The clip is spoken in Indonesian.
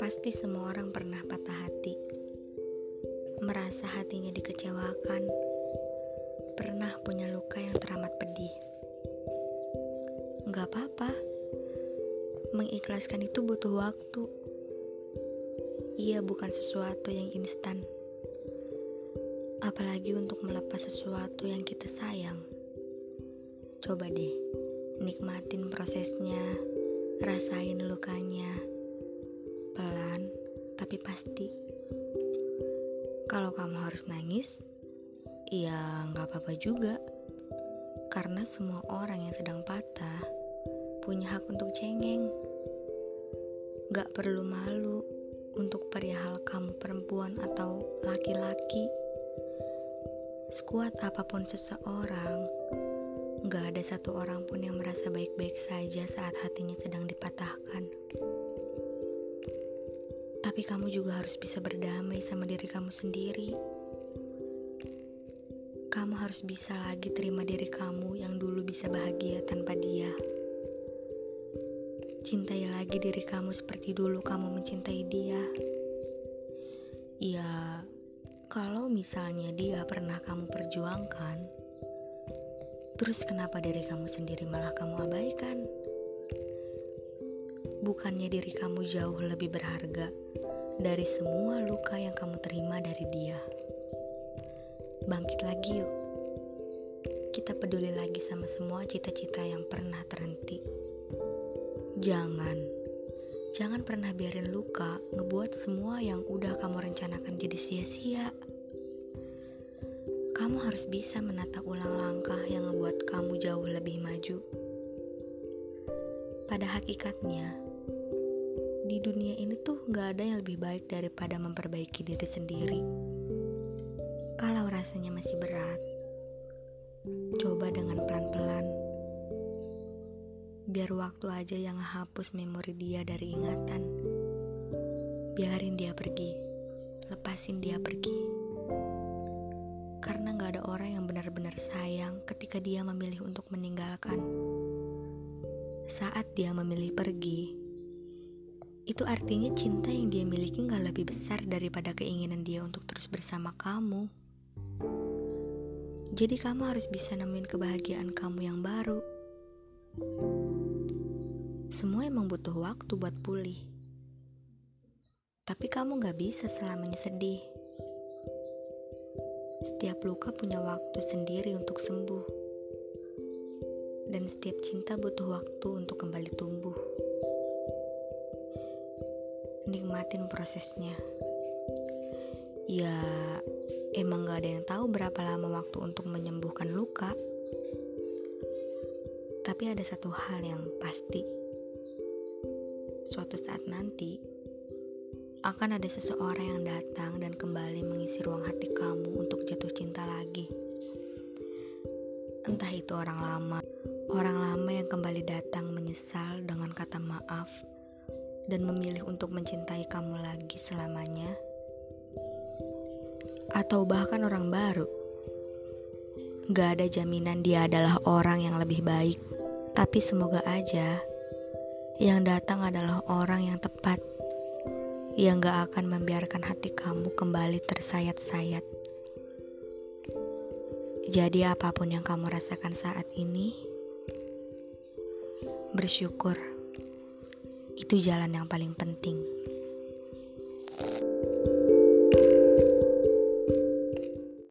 Pasti semua orang pernah patah hati, merasa hatinya dikecewakan, pernah punya luka yang teramat pedih. Gak apa-apa, mengikhlaskan itu butuh waktu. Ia bukan sesuatu yang instan, apalagi untuk melepas sesuatu yang kita sayang. Coba deh, nikmatin prosesnya, rasain lukanya pelan tapi pasti. Kalau kamu harus nangis, ya nggak apa-apa juga. Karena semua orang yang sedang patah punya hak untuk cengeng. Gak perlu malu untuk perihal kamu perempuan atau laki-laki. Sekuat apa pun seseorang, gak ada satu orang pun yang merasa baik-baik saja saat hatinya sedang dipatahkan. Tapi kamu juga harus bisa berdamai sama diri kamu sendiri. Kamu harus bisa lagi terima diri kamu yang dulu bisa bahagia tanpa dia. Cintai lagi diri kamu seperti dulu kamu mencintai dia. Ya, kalau misalnya dia pernah kamu perjuangkan, terus kenapa diri kamu sendiri malah kamu abaikan? Bukannya diri kamu jauh lebih berharga dari semua luka yang kamu terima dari dia. Bangkit lagi yuk. Kita peduli lagi sama semua cita-cita yang pernah terhenti. Jangan, jangan pernah biarin luka ngebuat semua yang udah kamu rencanakan jadi sia-sia. Kamu harus bisa menata ulang langkah yang ngebuat kamu jauh lebih maju. Pada hakikatnya, di dunia ini tuh gak ada yang lebih baik daripada memperbaiki diri sendiri. Kalau rasanya masih berat, coba dengan pelan-pelan. Biar waktu aja yang hapus memori dia dari ingatan. Biarin dia pergi, lepasin dia pergi. Karena gak ada orang yang benar-benar sayang ketika dia memilih untuk meninggalkan. Saat dia memilih pergi, itu artinya cinta yang dia miliki gak lebih besar daripada keinginan dia untuk terus bersama kamu. Jadi kamu harus bisa nemuin kebahagiaan kamu yang baru. Semua emang butuh waktu buat pulih. Tapi kamu gak bisa selamanya sedih. Setiap luka punya waktu sendiri untuk sembuh. Dan setiap cinta butuh waktu untuk kembali tumbuh nikmatin prosesnya. Ya, emang gak ada yang tahu berapa lama waktu untuk menyembuhkan luka. Tapi ada satu hal yang pasti. Suatu saat nanti, akan ada seseorang yang datang dan kembali mengisi ruang hati kamu untuk Entah itu orang lama, orang lama yang kembali datang menyesal dengan kata maaf dan memilih untuk mencintai kamu lagi selamanya, atau bahkan orang baru. Gak ada jaminan dia adalah orang yang lebih baik, tapi semoga aja yang datang adalah orang yang tepat, yang gak akan membiarkan hati kamu kembali tersayat-sayat. Jadi, apa pun yang kamu rasakan saat ini, bersyukur itu jalan yang paling penting.